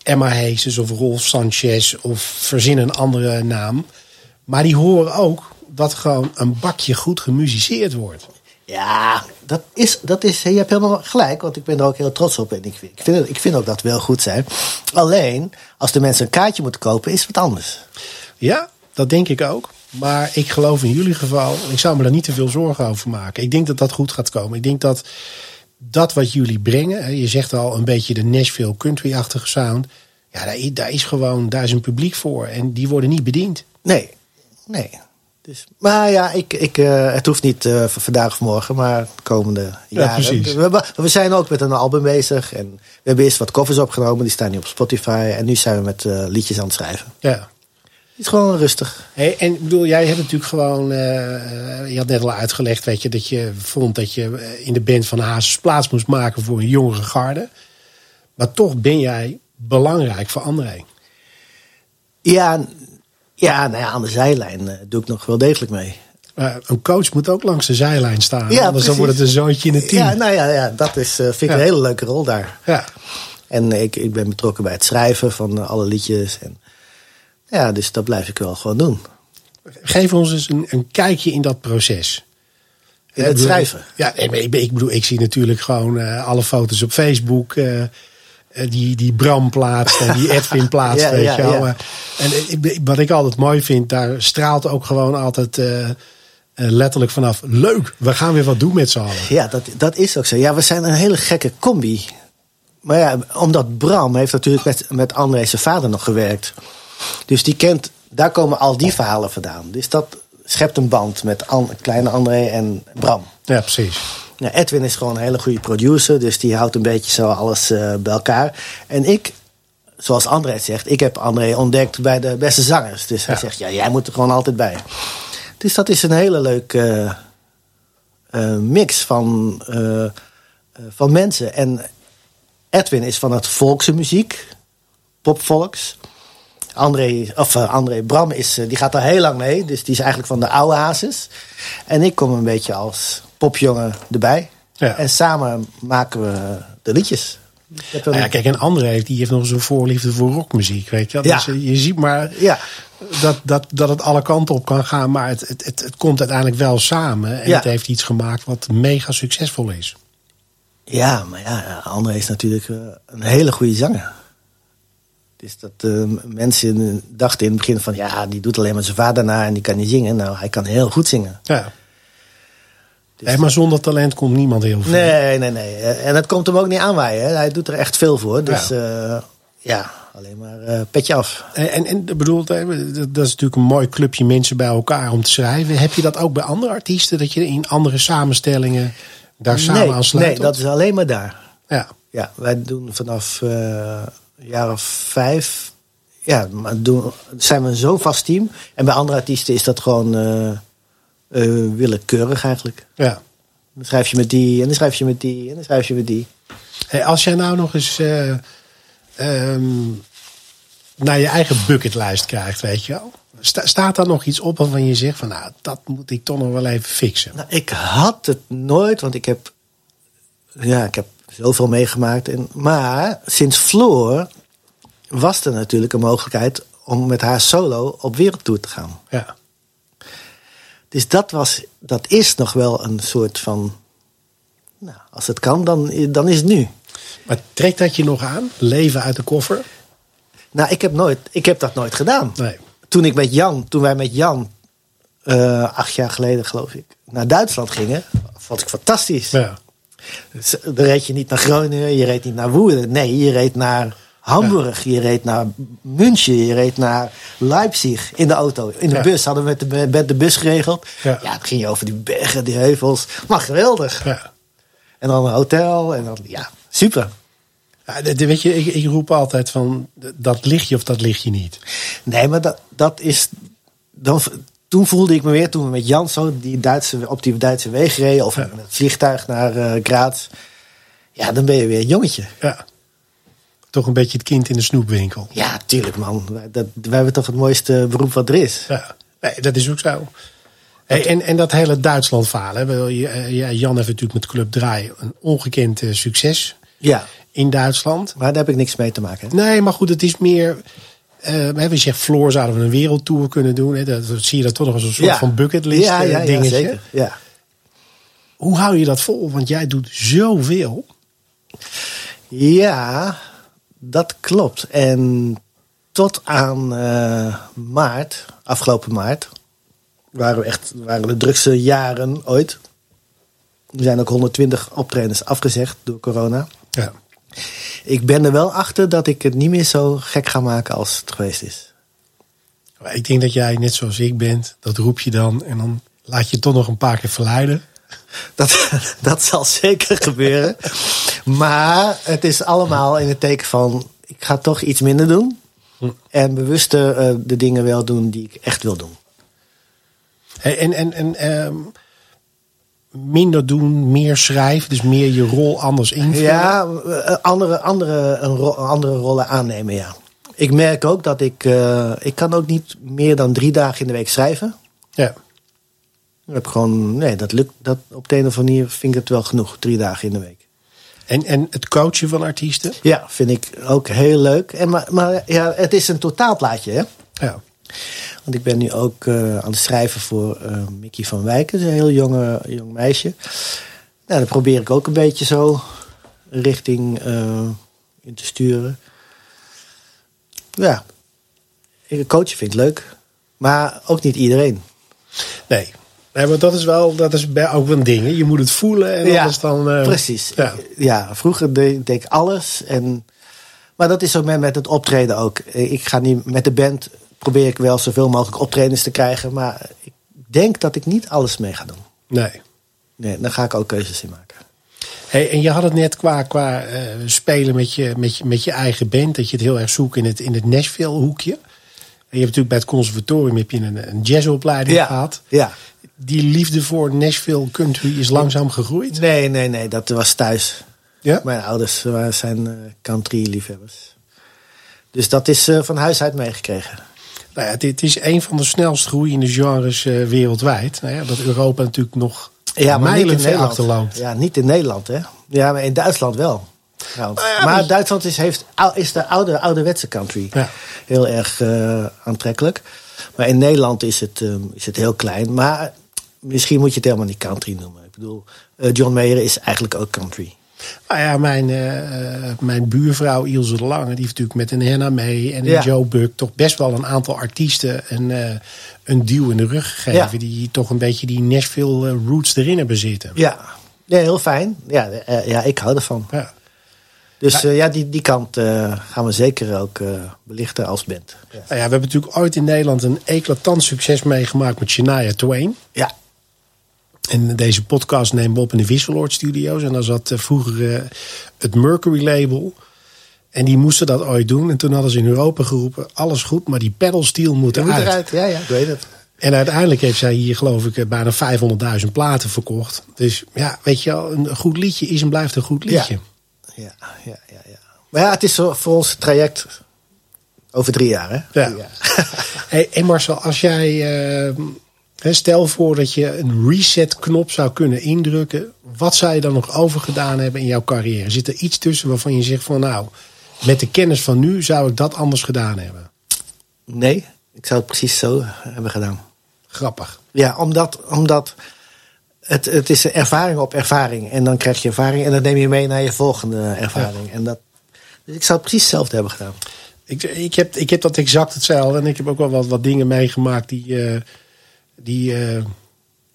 Emma Heeses of Rolf Sanchez of verzinnen een andere naam. Maar die horen ook dat gewoon een bakje goed gemusiceerd wordt. Ja, dat is, dat is, je hebt helemaal gelijk, want ik ben er ook heel trots op. En ik, ik, vind, ik vind ook dat wel goed zijn. Alleen, als de mensen een kaartje moeten kopen, is het wat anders. Ja, dat denk ik ook. Maar ik geloof in jullie geval, ik zou me daar niet te veel zorgen over maken. Ik denk dat dat goed gaat komen. Ik denk dat dat wat jullie brengen, je zegt al een beetje de Nashville country-achtige sound. Ja, daar, daar, is gewoon, daar is een publiek voor en die worden niet bediend. Nee, nee. Dus, maar ja, ik, ik, uh, het hoeft niet uh, voor vandaag of morgen, maar de komende jaren. Ja, we, we, zijn ook met een album bezig en we hebben eerst wat covers opgenomen, die staan nu op Spotify. En nu zijn we met uh, liedjes aan het schrijven. Ja. Het is gewoon rustig. Hey, en ik bedoel, jij hebt natuurlijk gewoon. Je had net al uitgelegd, weet je, dat je vond dat je in de band van Hazes plaats moest maken voor een jongere garde. Maar toch ben jij belangrijk voor André. Ja, ja, nou ja, aan de zijlijn uh, doe ik nog wel degelijk mee. Uh, een coach moet ook langs de zijlijn staan. Ja, anders dan wordt het een zoontje in het team. Ja, nou ja, ja dat is, vind ik ja. een hele leuke rol daar. Ja. En ik, ik ben betrokken bij het schrijven van alle liedjes. En, ja, dus dat blijf ik wel gewoon doen. Geef ons eens een, een kijkje in dat proces. In het schrijven? Ja, ik, ik bedoel, ik zie natuurlijk gewoon uh, alle foto's op Facebook. Uh, die, die Bram plaatst en die Edwin plaatst. ja, weet ja, je wel. ja. En wat ik altijd mooi vind, daar straalt ook gewoon altijd uh, letterlijk vanaf. Leuk, we gaan weer wat doen met z'n allen. Ja, dat, dat is ook zo. Ja, we zijn een hele gekke combi. Maar ja, omdat Bram heeft natuurlijk met, met André zijn vader nog gewerkt. Dus die kent, daar komen al die verhalen vandaan. Dus dat schept een band met An, kleine André en Bram. Ja, precies. Ja, Edwin is gewoon een hele goede producer, dus die houdt een beetje zo alles uh, bij elkaar. En ik zoals André het zegt, ik heb André ontdekt bij de beste zangers. Dus hij Ja. zegt, ja, jij moet er gewoon altijd bij. Dus dat is een hele leuke eh, eh, mix van, eh, eh, van mensen. En Edwin is van het volkse muziek, popvolks. André, of eh, André Bram is, eh, die gaat daar heel lang mee. Dus die is eigenlijk van de oude hazes. En ik kom een beetje als popjongen erbij. Ja. En samen maken we de liedjes. Nou ja, kijk, en André heeft, die heeft nog zo'n voorliefde voor rockmuziek, weet je. Ja. Je ziet maar ja. dat, dat, dat het alle kanten op kan gaan, maar het, het, het, het komt uiteindelijk wel samen. En het heeft iets gemaakt wat mega succesvol is. Ja, maar ja, André is natuurlijk eh, een hele goede zanger. Dus dat eh, mensen dachten in het begin van... ja, die doet alleen maar zijn vader na en die kan niet zingen. Nou, hij kan heel goed zingen. Ja. Nee, maar zonder talent komt niemand heel veel. Nee, nee, nee. Eh, En het komt hem ook niet aanwaaien. Hè. Hij doet er echt veel voor. Dus ja, ja alleen maar eh, petje af. En, en, en bedoel, dat dat is natuurlijk een mooi clubje mensen bij elkaar om te schrijven. Heb je dat ook bij andere artiesten? Dat je in andere samenstellingen daar samen nee, aan sluit? nee, dat is alleen maar daar. Ja. Ja, wij doen vanaf eh, een jaar of vijf... Ja, maar doen, zijn we zo'n vast team. En bij andere artiesten is dat gewoon eh, eh, willekeurig eigenlijk. ja. Dan schrijf je met die, en dan schrijf je met die, en dan schrijf je met die. Hey, als jij nou nog eens eh, ehm, naar je eigen bucketlijst krijgt, weet je wel. Sta- staat daar nog iets op waarvan je zegt van nou, dat moet ik toch nog wel even fixen? Nou, ik had het nooit, want ik heb, ja, ik heb zoveel meegemaakt. En, maar sinds Floor was er natuurlijk een mogelijkheid om met haar solo op wereldtour te gaan. Ja. Dus dat, was, dat is nog wel een soort van. Nou, als het kan, dan, dan is het nu. Maar trekt dat je nog aan? Leven uit de koffer? Nou, ik heb, nooit, ik heb dat nooit gedaan. Nee. Toen ik met Jan, toen wij met Jan, eh, acht jaar geleden geloof ik, naar Duitsland gingen, vond ik fantastisch. Ja. Dus, Dan reed je niet naar Groningen, je reed niet naar Woerden. Nee, je reed naar Hamburg, je reed naar München, je reed naar Leipzig in de auto. In de Ja. bus hadden we met de, met de bus geregeld. Ja. Ja. dan ging je over die bergen, die heuvels. Maar geweldig. ja. En dan een hotel en dan, ja, super. Ja, weet je, ik, ik roep altijd van dat ligt je of dat ligt je niet. Nee, maar dat, dat is. Dan, toen voelde ik me weer, toen we met Jan zo die Duitse, op die Duitse weg reden, of met het vliegtuig naar eh Graz. Ja, dan ben je weer een jongetje. Ja. Toch een beetje het kind in de snoepwinkel. Ja, tuurlijk man. Wij, dat, wij hebben toch het mooiste beroep wat er is. Ja, nee, dat is ook zo. Hey, en, en dat hele Duitsland je- eh, ja, Jan heeft natuurlijk met Club Draai een ongekend eh, succes Ja, in Duitsland. maar daar heb ik niks mee te maken. hè. Nee, maar goed, het is meer. hè, we zegt Floor zouden we een wereldtour kunnen doen. Hè? Dat, dat zie je dat toch nog als een soort Ja. van bucketlist ja, ja, ja, dingetje. zeker. Ja. Hoe hou je dat vol? Want jij doet zoveel. ja, dat klopt. En tot aan eh, maart, afgelopen maart, waren we echt waren de drukste jaren ooit. Er zijn ook 120 optredens afgezegd door corona. Ja. Ik ben er wel achter dat ik het niet meer zo gek ga maken als het geweest is. Maar ik denk dat jij net zoals ik bent. Dat roep je dan. En dan laat je toch nog een paar keer verleiden. Dat, dat zal zeker gebeuren. Maar het is allemaal in het teken van... ik ga toch iets minder doen. En bewuster eh, de dingen wel doen die ik echt wil doen. En, en, en ehm, minder doen, meer schrijven. Dus meer je rol anders invullen. Ja, eh, andere, andere, een ro- andere rollen aannemen, ja. Ik merk ook dat ik... eh, ik kan ook niet meer dan drie dagen in de week schrijven. ja. Ik heb gewoon... Nee, dat lukt. Dat, op de een of andere manier vind ik het wel genoeg. Drie dagen in de week. En, en het coachen van artiesten. Ja, vind ik ook heel leuk. En maar, maar ja, het is een totaalplaatje, hè. Ja. Want ik ben nu ook eh, aan het schrijven voor eh, Mickey van Wijken. Dat een heel jonge, jong meisje. Nou, daar probeer ik ook een beetje zo richting eh, in te sturen. Ja, ik- coachen vind ik leuk. Maar ook niet iedereen. Nee. Nee, maar dat is wel dat is ook wel een ding. hè. Je moet het voelen en anders dan. eh, precies. Ja. Ja, vroeger deed, ik alles. En, maar dat is ook met, met het optreden ook. Ik ga niet met de band probeer ik wel zoveel mogelijk optredens te krijgen. Maar ik denk dat ik niet alles mee ga doen. Nee. Nee, daar ga ik ook keuzes in maken. Hey, en je had het net qua, qua uh, spelen met je, met, je, met je eigen band, dat je het heel erg zoekt in het, in het Nashville hoekje. En je hebt natuurlijk bij het conservatorium heb je een, een jazzopleiding Ja, gehad. ja. Die liefde voor Nashville country is langzaam gegroeid. Nee, nee, nee, dat was thuis. Ja? Mijn ouders waren- zijn eh, country-liefhebbers. Dus dat is eh, van huis uit meegekregen. Nou ja, dit is een van de snelst groeiende genres eh, wereldwijd. Nou ja, dat Europa natuurlijk nog Ja, maar niet in Nederland. achterloopt. Ja, niet in Nederland, hè? Ja, maar in Duitsland wel. Nou ja, maar maar- Duitsland is, heeft, is de oude, ouderwetse country. Ja. Heel erg aantrekkelijk. Maar in Nederland is het, ehm, is het heel klein. Maar misschien moet je het helemaal niet country noemen. Ik bedoel, eh, John Mayer is eigenlijk ook country. Nou ja, mijn, eh, eh, mijn buurvrouw Ilse de Lange, die heeft natuurlijk met een Henna mee en een Ja. Joe Buck toch best wel een aantal artiesten een, eh, een duw in de rug gegeven. Ja. Die toch een beetje die Nashville roots erin hebben zitten. Ja, ja heel fijn. Ja, ja, ik hou ervan. Ja. Dus ja, die, die kant gaan we zeker ook belichten als band. Nou ja, we hebben natuurlijk ooit in Nederland een eclatant succes meegemaakt met Shania Twain. ja. En deze podcast nemen we op in de Wisseloord Studios. En daar zat eh, vroeger eh, het Mercury label. En die moesten dat ooit doen. En toen hadden ze in Europa geroepen: alles goed, maar die moet Dat eruit. moet eruit. Ja, ja, ik weet het. En uiteindelijk heeft zij hier, geloof ik, eh, bijna 500.000 platen verkocht. Dus ja, weet je wel, een goed liedje is en blijft een goed liedje. Ja, ja, ja, ja. Maar ja, het is voor ons traject over drie jaar, hè? Ja. Drie jaar. Hey, hey Marcel, als jij. eh, hè, stel voor dat je een reset-knop zou kunnen indrukken. Wat zou je dan nog overgedaan hebben in jouw carrière? Zit er iets tussen waarvan je zegt van nou, met de kennis van nu zou ik dat anders gedaan hebben? Nee, ik zou het precies zo hebben gedaan. Grappig. Ja, omdat, omdat het, het is ervaring op ervaring. En dan krijg je ervaring en dat neem je mee naar je volgende ervaring. En dat, dus ik zou het precies hetzelfde hebben gedaan. Ik, ik, heb, ik heb dat exact hetzelfde. En ik heb ook wel wat, wat dingen meegemaakt die. eh, die eh,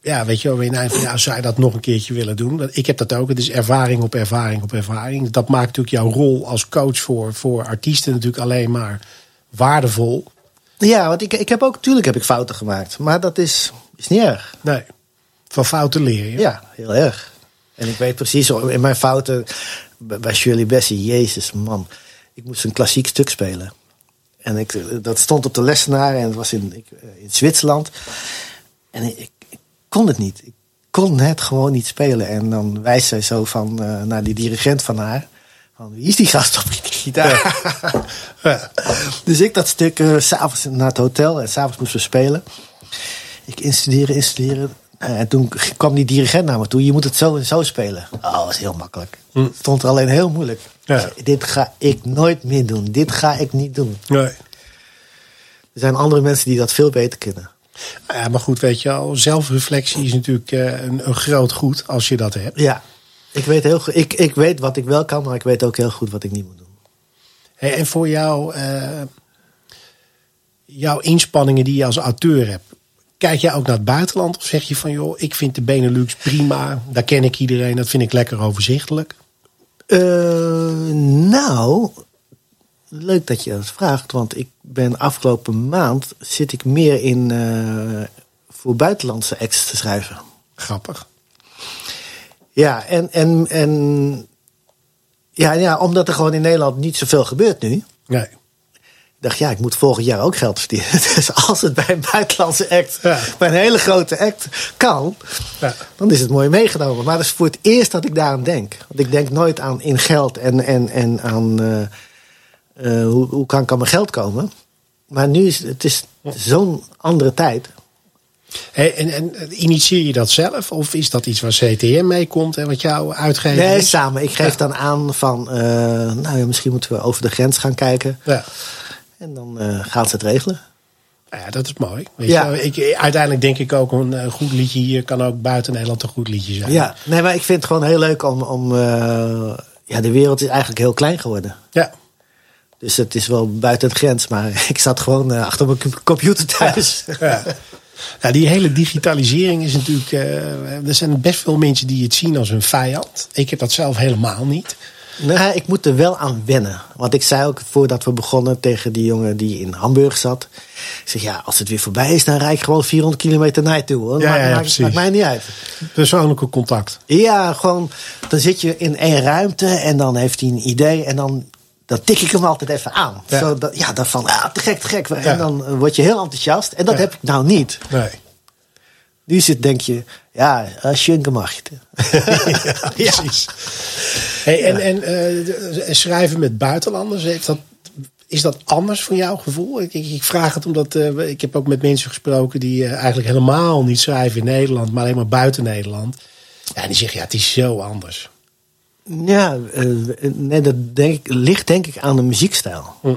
ja, weet je wel, je van, ja, zou je dat nog een keertje willen doen? Ik heb dat ook. Het is ervaring op ervaring op ervaring. Dat maakt natuurlijk jouw rol als coach voor, voor artiesten natuurlijk alleen maar waardevol. Ja, want ik, ik heb ook, tuurlijk heb ik fouten gemaakt. Maar dat is, is niet erg. Nee, van fouten leer je. Ja, heel erg. En ik weet precies, in mijn fouten bij Shirley Bassey, jezus man. Ik moest een klassiek stuk spelen. En ik, dat stond op de lessenaar en het was in, eh, in Zwitserland. En ik, ik kon het niet. Ik kon het gewoon niet spelen. En dan wijst zij zo van, eh, naar die dirigent van haar. Van, wie is die gast op die gitaar? Ja. Dus ik dat stuk s s'avonds naar het hotel en s'avonds moesten we spelen. Ik instuderen, instuderen. Eh, En toen kwam die dirigent naar me toe. Je moet het zo en zo spelen. Oh, dat was heel makkelijk. Het stond er alleen heel moeilijk. Ja. Dit ga ik nooit meer doen. Dit ga ik niet doen. Nee. Er zijn andere mensen die dat veel beter kunnen. Ja, maar goed, weet je wel, zelfreflectie is natuurlijk eh, een, een groot goed als je dat hebt. Ja, ik weet, heel goed, ik, ik weet wat ik wel kan, maar ik weet ook heel goed wat ik niet moet doen. Hey, en voor jou, eh, jouw inspanningen die je als auteur hebt, kijk jij ook naar het buitenland? Of zeg je van, joh, ik vind de Benelux prima, daar ken ik iedereen, dat vind ik lekker overzichtelijk? Eh, nou, leuk dat je dat vraagt, want ik ben afgelopen maand zit ik meer in eh, voor buitenlandse acts te schrijven. Grappig. Ja, en, en, en ja, ja, omdat er gewoon in Nederland niet zoveel gebeurt nu. Nee. Ik dacht, ja, ik moet volgend jaar ook geld verdienen. Dus als het bij een buitenlandse act, Ja. bij een hele grote act kan, Ja. dan is het mooi meegenomen. Maar dat is voor het eerst dat ik daaraan denk. Want ik denk nooit aan in geld en, en, en aan eh, eh, hoe, hoe kan ik aan mijn geld komen. Maar nu is het is zo'n andere tijd. Hey, en, en initieer je dat zelf? Of is dat iets waar CTM mee komt en wat jou uitgeeft? Nee, samen. Ik geef dan aan van, eh, nou ja, misschien moeten we over de grens gaan kijken. Ja. En dan eh, gaan ze het regelen. Nou ja, dat is mooi. Weet Ja. je, wel. ik, uiteindelijk denk ik ook een eh, goed liedje hier kan ook buiten Nederland een goed liedje zijn. Ja, nee, maar ik vind het gewoon heel leuk om. om eh, ja, de wereld is eigenlijk heel klein geworden. Ja. Dus het is wel buiten de grens, maar ik zat gewoon eh, achter mijn com- computer thuis. Ja. Ja, die hele digitalisering is natuurlijk. eh, er zijn best veel mensen die het zien als een vijand. Ik heb dat zelf helemaal niet. Nee, ik moet er wel aan wennen. Want ik zei ook voordat we begonnen tegen die jongen die in Hamburg zat. Ik zeg, ja, als het weer voorbij is, dan rijd ik gewoon 400 kilometer naar je toe. Hoor. Ja, maakt, ja, maakt mij niet uit. Persoonlijke contact. Ja, gewoon, dan zit je in één ruimte en dan heeft hij een idee en dan, dan tik ik hem altijd even aan. Ja. Ja, dan van, ah, te gek, te gek. En dan eh, word je heel enthousiast. En dat Ja. heb ik nou niet. Nee. Nu zit, denk je, ja, Schunke mag je. ja, precies. Hey, En, en eh, schrijven met buitenlanders, heeft dat, is dat anders van jouw gevoel? Ik, ik, ik vraag het omdat eh, ik heb ook met mensen gesproken die eh, eigenlijk helemaal niet schrijven in Nederland, maar alleen maar buiten Nederland. Ja, en die zeggen, ja, het is zo anders. Ja, eh, nee, dat denk ligt denk ik aan de muziekstijl. Hm.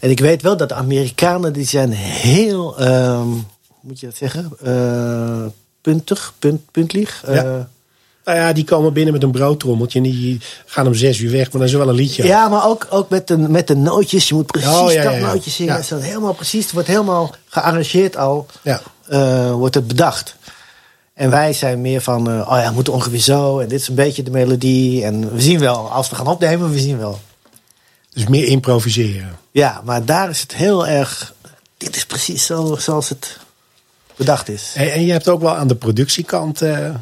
En ik weet wel dat de Amerikanen, die zijn heel, hoe moet je dat zeggen, Eh, puntig, punt, puntlieg. Ja. Eh, Nou ja, die komen binnen met een broodtrommeltje en die gaan om zes uur weg, maar dan is er wel een liedje. Ja, maar ook, ook met, de, met de nootjes. Je moet precies Oh, ja, dat ja, nootje zingen. Het is helemaal precies. Het wordt helemaal gearrangeerd al. Ja. wordt het bedacht. En wij zijn meer van, eh, oh ja, het moet ongeveer zo. En dit is een beetje de melodie. En we zien wel, als we gaan opnemen, we zien wel. Dus meer improviseren. Ja, maar daar is het heel erg. Dit is precies zo zoals het bedacht is. Hey, en je hebt ook wel aan de productiekant eh,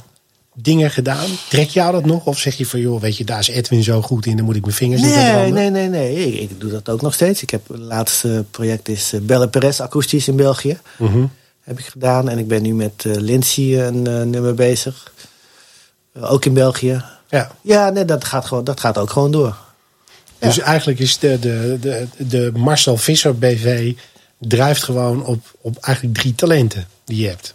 dingen gedaan. Trek jou dat nog? Of zeg je van, joh, weet je, daar is Edwin zo goed in, dan moet ik mijn vingers niet aan Nee, nee, nee, nee. Ik, ik doe dat ook nog steeds. Ik heb het laatste project is eh, Belle Perez akoestisch in België. Mhm. Heb ik gedaan. En ik ben nu met eh, Lindsay een eh, nummer bezig. Eh, ook in België. Ja. Ja, nee, dat gaat, gewoon, dat gaat ook gewoon door. Dus eigenlijk is de, de, de, de Marcel Visser BV drijft gewoon op, op eigenlijk drie talenten die je hebt.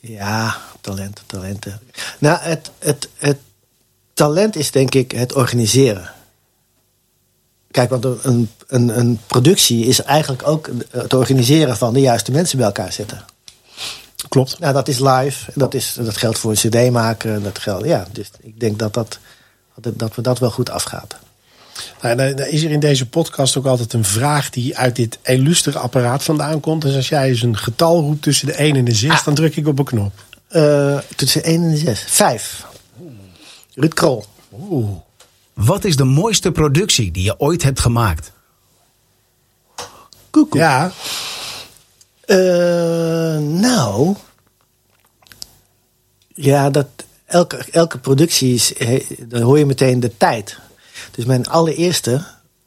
Ja, talenten, talenten. Nou, het, het, het talent is denk ik het organiseren. Kijk, want een, een, een productie is eigenlijk ook het organiseren van de juiste mensen bij elkaar zetten. Klopt. Nou, dat is live. Dat, is, dat geldt voor een cd maken. Dat geldt, ja, dus ik denk dat, dat, dat, we dat wel goed afgaat. Nou, dan is er in deze podcast ook altijd een vraag die uit dit illustere apparaat vandaan komt. Dus als jij eens een getal roept tussen de 1 en de 6, dan druk ik op een knop. Eh, tussen 1 en 6. 5. Ruud Krol. Oeh. Wat is de mooiste productie die je ooit hebt gemaakt? Koekoek. Ja, Eh, nou. Ja, dat, elke, elke productie is. he- dan hoor je meteen de tijd. Dus mijn allereerste.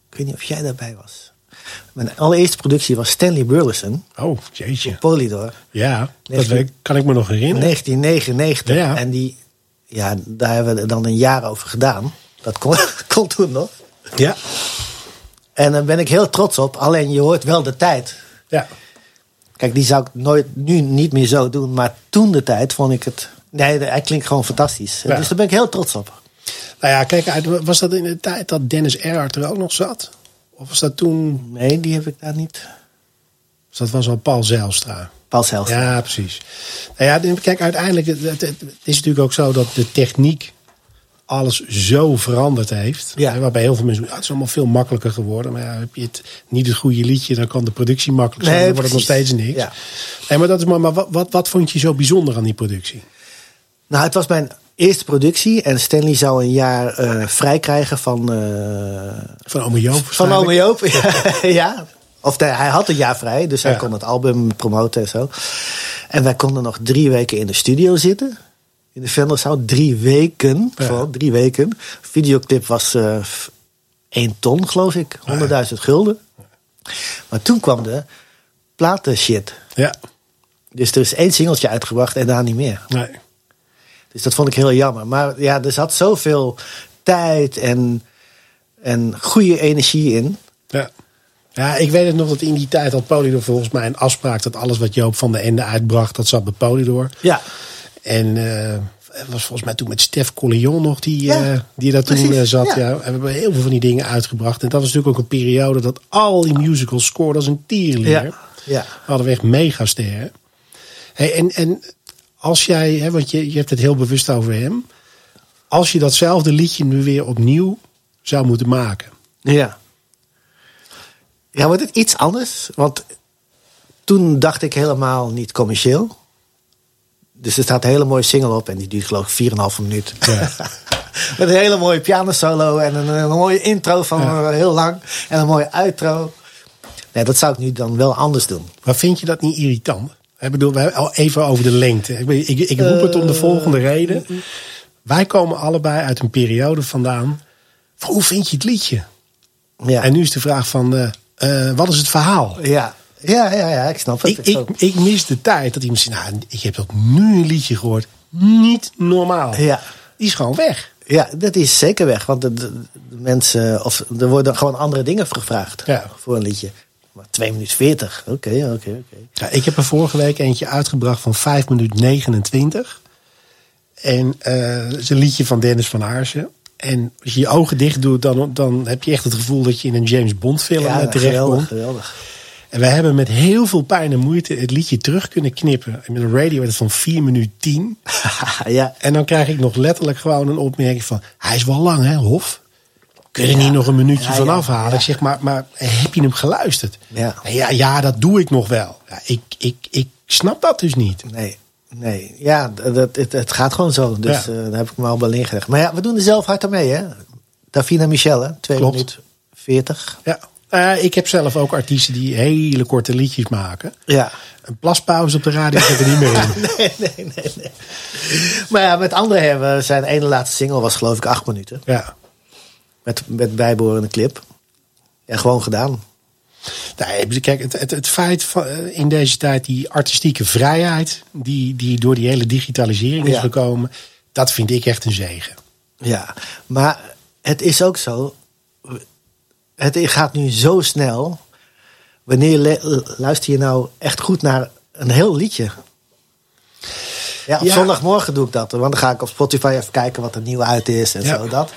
Ik weet niet of jij daarbij was. Mijn allereerste productie was Stanley Burleson. oh jeetje. Polydor. Ja, dat kan ik me nog herinneren. 1999. Ja. En die. Ja, daar hebben we dan een jaar over gedaan. Dat kon, kon toen nog. Ja, En daar ben ik heel trots op. Alleen je hoort wel de tijd. ja. Kijk, die zou ik nooit, nu niet meer zo doen. Maar toen de tijd vond ik het. Nee, hij klinkt gewoon fantastisch. Ja. Dus daar ben ik heel trots op. Nou ja, kijk, was dat in de tijd dat Dennis Erhardt er ook nog zat? Of was dat toen, Nee, die heb ik daar niet. dus dat was al Paul Zijlstra? Paul Zijlstra. Ja, precies. Nou ja, kijk, uiteindelijk, het, het- het is natuurlijk ook zo dat de techniek alles zo veranderd heeft. Ja. Waarbij heel veel mensen "Ah, het is allemaal veel makkelijker geworden. Maar ja, heb je het niet het goede liedje, dan kan de productie makkelijk zijn. Nee, dan wordt het nog steeds niks. Ja. Nee, maar dat is maar, maar wat, wat, wat vond je zo bijzonder aan die productie? Nou, het was mijn eerste productie. En Stanley zou een jaar eh, vrij krijgen van. eh, Van Ome Joop van Ome. Joop. ja. Of de- hij had een jaar vrij, dus hij Ja. kon het album promoten en zo. En wij konden nog drie weken in de studio zitten. In de Venderzaal. Drie weken. Ja. Vooral drie weken. Videoclip was eh één ton, geloof ik. 100.000 gulden. Maar toen kwam de platen shit. Ja, Dus er is één singeltje uitgebracht en daar niet meer. nee. Dus dat vond ik heel jammer. Maar ja, er zat zoveel tijd en, en goede energie in. Ja. Ja, ik weet het nog dat in die tijd had Polydor volgens mij een afspraak dat alles wat Joop van de Ende uitbracht, dat zat bij Polydor. Ja, En eh, het was volgens mij toen met Stef Collion nog die, Ja, eh, die daar toen precies, eh, zat. ja. Ja. En we hebben heel veel van die dingen uitgebracht. En dat was natuurlijk ook een periode dat al die musicals scoorden als een tierleer. ja, hadden we echt megasterren. Hey, en, en als jij, hè, want je, je hebt het heel bewust over hem. Als je datzelfde liedje nu weer opnieuw zou moeten maken. Ja. Ja, wordt het iets anders? Want toen dacht ik helemaal niet commercieel. Dus er staat een hele mooie single op en die duurt geloof ik 4,5 minuut. Ja. Met een hele mooie pianosolo en een, een mooie intro van Ja. eh, heel lang. En een mooie outro. Nee, dat zou ik nu dan wel anders doen. Maar vind je dat niet irritant? Ik bedoel, even over de lengte. Ik, ik, ik roep het om de Eh, volgende reden. Wij komen allebei uit een periode vandaan. van Hoe vind je het liedje? Ja, En nu is de vraag van, eh, wat is het verhaal? ja. Ja, ja, ja ik snap het. Ik, ik, ik mis de tijd dat iemand zegt, nou, ik heb ook nu een liedje gehoord. Niet normaal. Ja. Die is gewoon weg. Ja, dat is zeker weg. Want de, de- de mensen, of er worden gewoon andere dingen gevraagd Ja. voor een liedje. Maar 2 minuten 40. Oké, oké, oké. Ja, ik heb er vorige week eentje uitgebracht van 5 minuten 29. En eh dat is een liedje van Dennis van Aarsen. En als je je ogen dicht doet, dan, dan heb je echt het gevoel dat je in een James Bond film Ja, eh, terechtkomt. geweldig, geweldig. En wij hebben met heel veel pijn en moeite het liedje terug kunnen knippen. En met een radio het van 4 minuten 10. ja, En dan krijg ik nog letterlijk gewoon een opmerking van... Hij is wel lang, hè, Hof? Kun je er niet nog een minuutje Ja, van ja, afhalen? ja. Ik zeg, maar, maar heb je hem geluisterd? Ja. ja, ja dat doe ik nog wel. Ja, ik, ik, ik snap dat dus niet. nee. Nee, ja, dat, het, het gaat gewoon zo. Dus Ja. eh, daar heb ik me al wel ingelegd. Maar ja, we doen er zelf hard aan mee, hè? Davina Michel, hè? 2 Klopt. minuten 40. Ja. Eh, ik heb zelf ook artiesten die hele korte liedjes maken. Ja. Een plaspauze op de radio zit er niet meer in. Nee, nee, nee, nee. Maar ja, met anderen hebben zijn ene laatste single was geloof ik acht minuten. Ja. Met, met bijbehorende clip. Ja, gewoon gedaan. Nee, kijk, het, het, het feit van, eh, in deze tijd, die artistieke vrijheid, die, die door die hele digitalisering is Ja. gekomen, dat vind ik echt een zegen. Ja, maar het is ook zo. Het gaat nu zo snel. Wanneer luister je nou echt goed naar een heel liedje? Ja, op Ja. zondagmorgen doe ik dat. Want dan ga ik op Spotify even kijken wat er nieuw uit is en Ja. zo dat.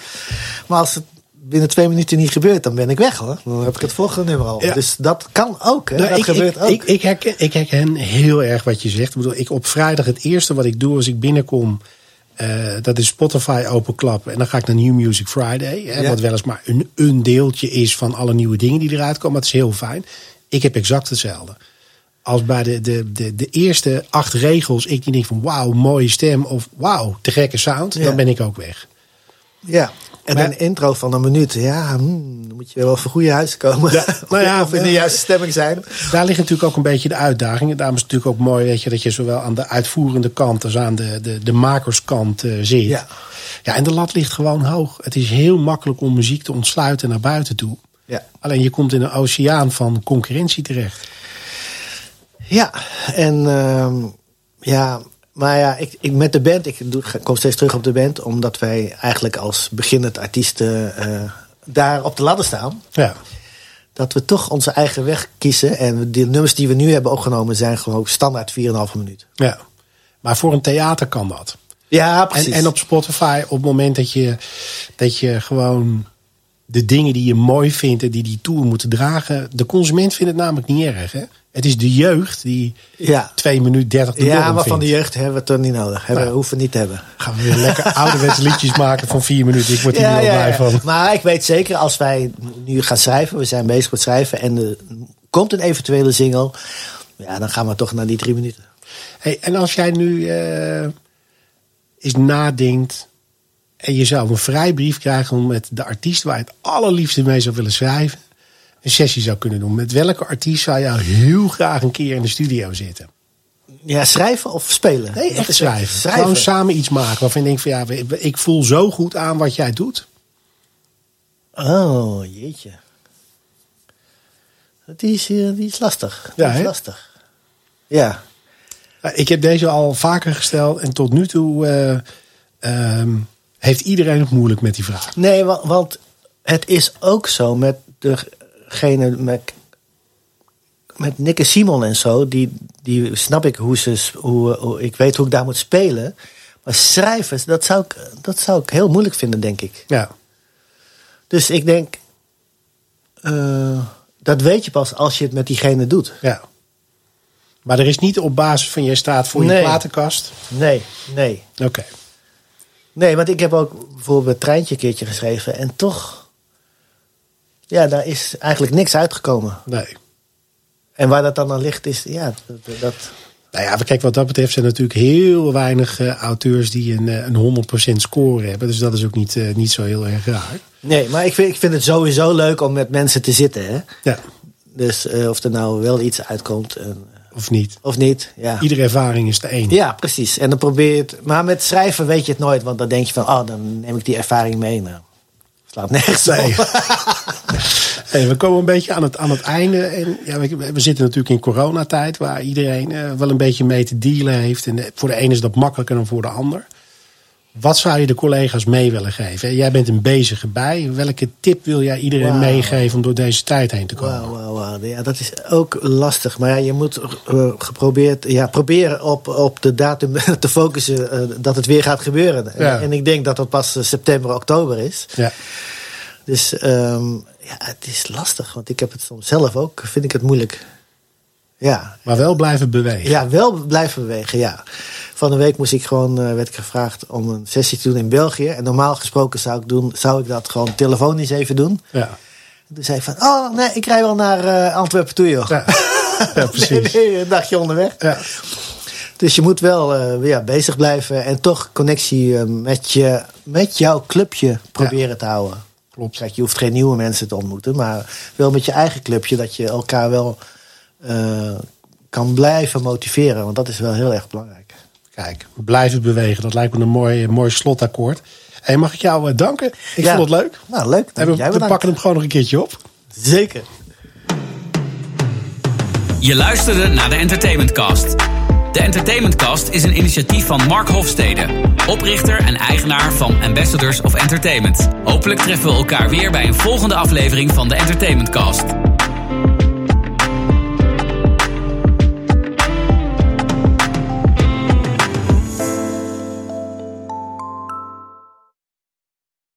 Maar als het binnen twee minuten niet gebeurt, dan ben ik weg hoor. Dan heb ik het volgende nummer al. Ja. Dus dat kan ook. Hè? Nou, dat ik, gebeurt ik, ook. Ik, ik, herken, ik herken heel erg wat je zegt. Ik bedoel, ik op vrijdag het eerste wat ik doe als ik binnenkom, eh, dat is Spotify openklappen. En dan ga ik naar New Music Friday. Hè, Ja. Wat weliswaar een, een deeltje is van alle nieuwe dingen die eruit komen. Maar het is heel fijn. Ik heb exact hetzelfde. Als bij de, de, de, de eerste acht regels ik die denk van wauw, mooie stem. Of wauw, te gekke sound. Ja. Dan ben ik ook weg. ja. En Maar- een intro van een minuut. Ja, hmm, dan moet je wel voor goede huis komen. Ja, nou ja, of in de juiste stemming zijn. Daar ligt natuurlijk ook een beetje de uitdaging. En daarom is het natuurlijk ook mooi weet je, dat je zowel aan de uitvoerende kant als aan de, de, de makerskant eh, zit. Ja. ja, en de lat ligt gewoon hoog. Het is heel makkelijk om muziek te ontsluiten naar buiten toe. Ja. Alleen je komt in een oceaan van concurrentie terecht. Ja, en ehm, ja, maar ja, ik, ik, met de band, ik doe, kom steeds terug op de band, omdat wij eigenlijk als beginnend artiesten eh, daar op de ladder staan. Ja, Dat we toch onze eigen weg kiezen. En de nummers die we nu hebben opgenomen zijn gewoon standaard 4,5 minuut. ja. Maar voor een theater kan dat. Ja, En, precies. en op Spotify, op het moment dat je, dat je gewoon de dingen die je mooi vindt en die die tour moeten dragen. De consument vindt het namelijk niet erg. Hè? Het is de jeugd die ja. 2 minuten 30 de ja, maar van de jeugd hebben we het toch niet nodig. Hebben, Ja. hoeven we niet te hebben. Gaan we weer lekker ouderwets liedjes maken van 4 minuten. Ik word hier wel blij van. Maar ik weet zeker, als wij nu gaan schrijven, we zijn bezig met schrijven en er komt een eventuele single, ja, dan gaan we toch naar die drie minuten. Hey, en als jij nu eh, eens nadenkt en je zou een vrijbrief krijgen om met de artiest waar je het allerliefste mee zou willen schrijven, een sessie zou kunnen doen. Met welke artiest zou je heel graag een keer in de studio zitten? Ja, schrijven of spelen? Nee, echt schrijven. Schrijven. Gewoon samen iets maken waarvan je denkt van ja, ik voel zo goed aan wat jij doet. Oh, jeetje. Die is, eh, die is lastig. Die Ja, is lastig. Ja. Ik heb deze al vaker gesteld en tot nu toe eh, ehm, heeft iedereen het moeilijk met die vraag. Nee, wa- want het is ook zo met degene met, met Nick en Simon en zo. Die, die snap ik hoe ze. Hoe, hoe- ik weet hoe ik daar moet spelen. Maar schrijven, dat zou, ik, dat zou ik heel moeilijk vinden, denk ik. Ja, Dus ik denk. eh, dat weet je pas als je het met diegene doet. ja. Maar er is niet op basis van jij staat voor je platenkast. Nee, nee. Oké. Nee, want ik heb ook bijvoorbeeld treintje een keertje geschreven. En toch. Ja, daar is eigenlijk niks uitgekomen. Nee. En waar dat dan aan ligt, is. Ja, dat. Nou ja, kijk, wat dat betreft zijn er natuurlijk heel weinig uh, auteurs die een, uh, een 100% score hebben. Dus dat is ook niet, uh, niet zo heel erg raar. Nee, maar ik vind, ik vind het sowieso leuk om met mensen te zitten. Hè? Ja. Dus of er nou wel iets uitkomt. of niet. Of niet, ja. Iedere ervaring is de één. Ja, precies. En dan probeer je het. Maar met schrijven weet je het nooit. Want dan denk je van, oh, dan neem ik die ervaring mee. Nou, slaat nergens nee. We komen een beetje aan het, aan het einde. En ja, we, we zitten natuurlijk in coronatijd, waar iedereen uh, wel een beetje mee te dealen heeft. En voor de ene is dat makkelijker dan voor de ander. Wat zou je de collega's mee willen geven? Jij bent een bezige bij. Welke tip wil jij iedereen wow. meegeven om door deze tijd heen te komen? Wow, wow, wow. Ja, dat is ook lastig. Maar ja, je moet uh, geprobeerd, ja, proberen op, op de datum te focussen uh, dat het weer gaat gebeuren. Ja. En ik denk dat dat pas september, oktober is. Ja. Dus um, ja, het is lastig. Want ik heb het soms zelf ook, vind ik het moeilijk. Ja. Maar wel blijven bewegen. Ja, wel blijven bewegen, ja. Van de week moest ik gewoon, uh, werd ik gevraagd om een sessie te doen in België. En normaal gesproken zou ik, doen, zou ik dat gewoon telefonisch even doen. Ja. En toen zei ik van, oh nee, ik rij wel naar uh, Antwerpen toe, joh. Ja, ja precies. nee, nee, een dagje onderweg. Ja. Dus je moet wel uh, ja, bezig blijven en toch connectie met, je, met jouw clubje proberen ja. te houden. Klopt. Kijk, je hoeft geen nieuwe mensen te ontmoeten, maar wel met je eigen clubje dat je elkaar wel uh, kan blijven motiveren. Want dat is wel heel erg belangrijk. Kijk, blijven bewegen. Dat lijkt me een mooi, mooi slotakkoord. Hey, mag ik jou uh, danken? Ik ja. vond het leuk. Nou, leuk. En we, we pakken hem gewoon nog een keertje op. Zeker. Je luisterde naar de Entertainment Cast. De Entertainment Cast is een initiatief van Mark Hofstede, oprichter en eigenaar van Ambassadors of Entertainment. Hopelijk treffen we elkaar weer bij een volgende aflevering van de Entertainment Cast.